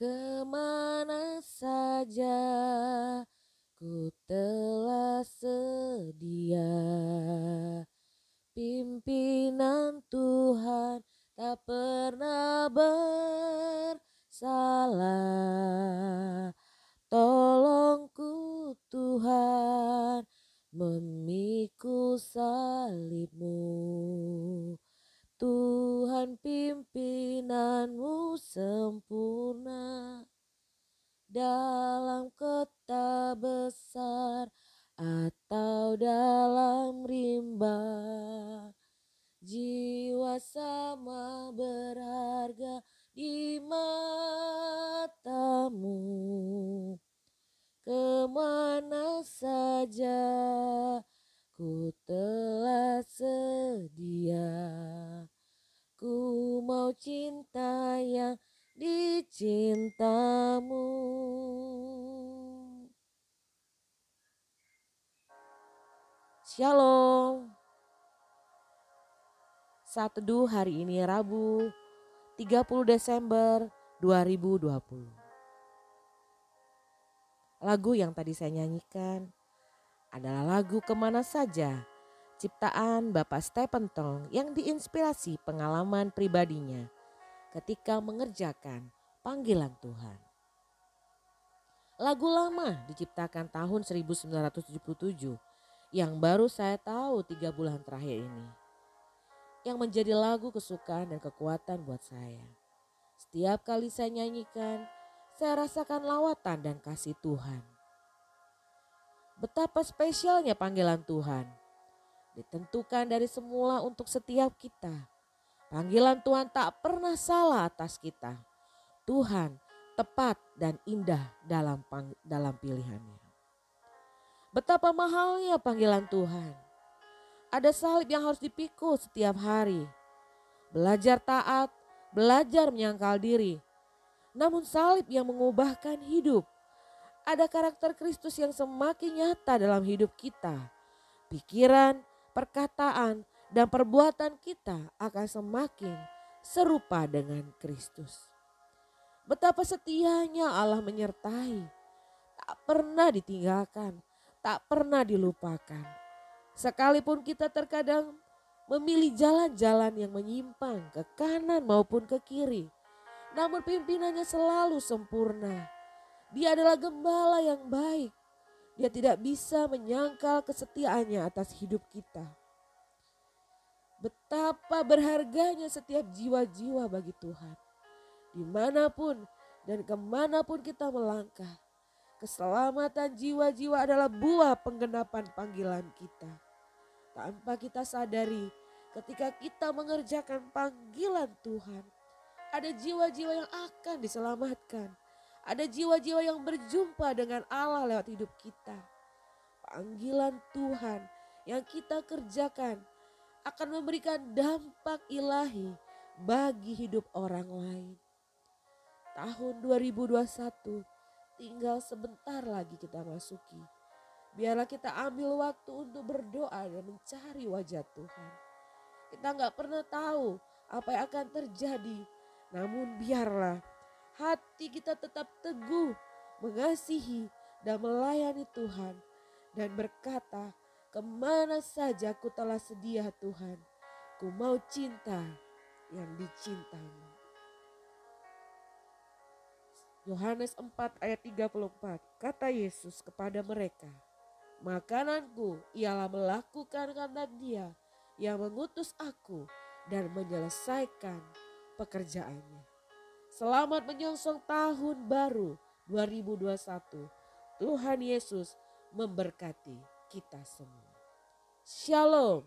Ke mana saja ku telah sedia. Pimpinan Tuhan tak pernah bersalah. Tolongku Tuhan memikul salibmu Tuhan pimpinanmu sempurna. Dalam kota besar atau dalam rimba jiwa sama berharga di matamu. Ke mana saja ku telah sedia ku mau cinta yang dicintamu Shalom. Saat teduh hari ini Rabu 30 Desember 2020. Lagu yang tadi saya nyanyikan adalah lagu Ke mana Saja ciptaan Bapak Stephen Tong yang diinspirasi pengalaman pribadinya ketika mengerjakan panggilan Tuhan. Lagu lama diciptakan tahun 1977 yang baru saya tahu tiga bulan terakhir ini. Yang menjadi lagu kesukaan dan kekuatan buat saya. Setiap kali saya nyanyikan, saya rasakan lawatan dan kasih Tuhan. Betapa spesialnya panggilan Tuhan. Ditentukan dari semula untuk setiap kita. Panggilan Tuhan tak pernah salah atas kita. Tuhan tepat dan indah dalam dalam pilihannya. Betapa mahalnya panggilan Tuhan. Ada salib yang harus dipikul setiap hari. Belajar taat, belajar menyangkal diri. Namun salib yang mengubahkan hidup. Ada karakter Kristus yang semakin nyata dalam hidup kita. Pikiran, perkataan, dan perbuatan kita akan semakin serupa dengan Kristus. Betapa setianya Allah menyertai, tak pernah ditinggalkan, tak pernah dilupakan. Sekalipun kita terkadang memilih jalan-jalan yang menyimpang ke kanan maupun ke kiri. Namun pimpinannya selalu sempurna. Dia adalah gembala yang baik. Dia tidak bisa menyangkal kesetiaannya atas hidup kita. Betapa berharganya setiap jiwa-jiwa bagi Tuhan. Di mana pun dan ke mana pun kita melangkah Keselamatan jiwa-jiwa adalah buah penggenapan panggilan kita. Tanpa kita sadari, ketika kita mengerjakan panggilan Tuhan, ada jiwa-jiwa yang akan diselamatkan. Ada jiwa-jiwa yang berjumpa dengan Allah lewat hidup kita. Panggilan Tuhan yang kita kerjakan akan memberikan dampak ilahi bagi hidup orang lain. Tahun 2021 tinggal sebentar lagi kita masuki. Biarlah kita ambil waktu untuk berdoa dan mencari wajah Tuhan. Kita nggak pernah tahu apa yang akan terjadi. Namun biarlah hati kita tetap teguh mengasihi dan melayani Tuhan. Dan berkata ke mana saja ku telah sedia Tuhan. Ku mau cinta yang dicintamu. Yohanes 4 ayat 34 kata Yesus kepada mereka, Makananku ialah melakukan kehendak dia yang mengutus aku dan menyelesaikan pekerjaannya. Selamat menyongsong tahun baru 2021. Tuhan Yesus memberkati kita semua. Shalom.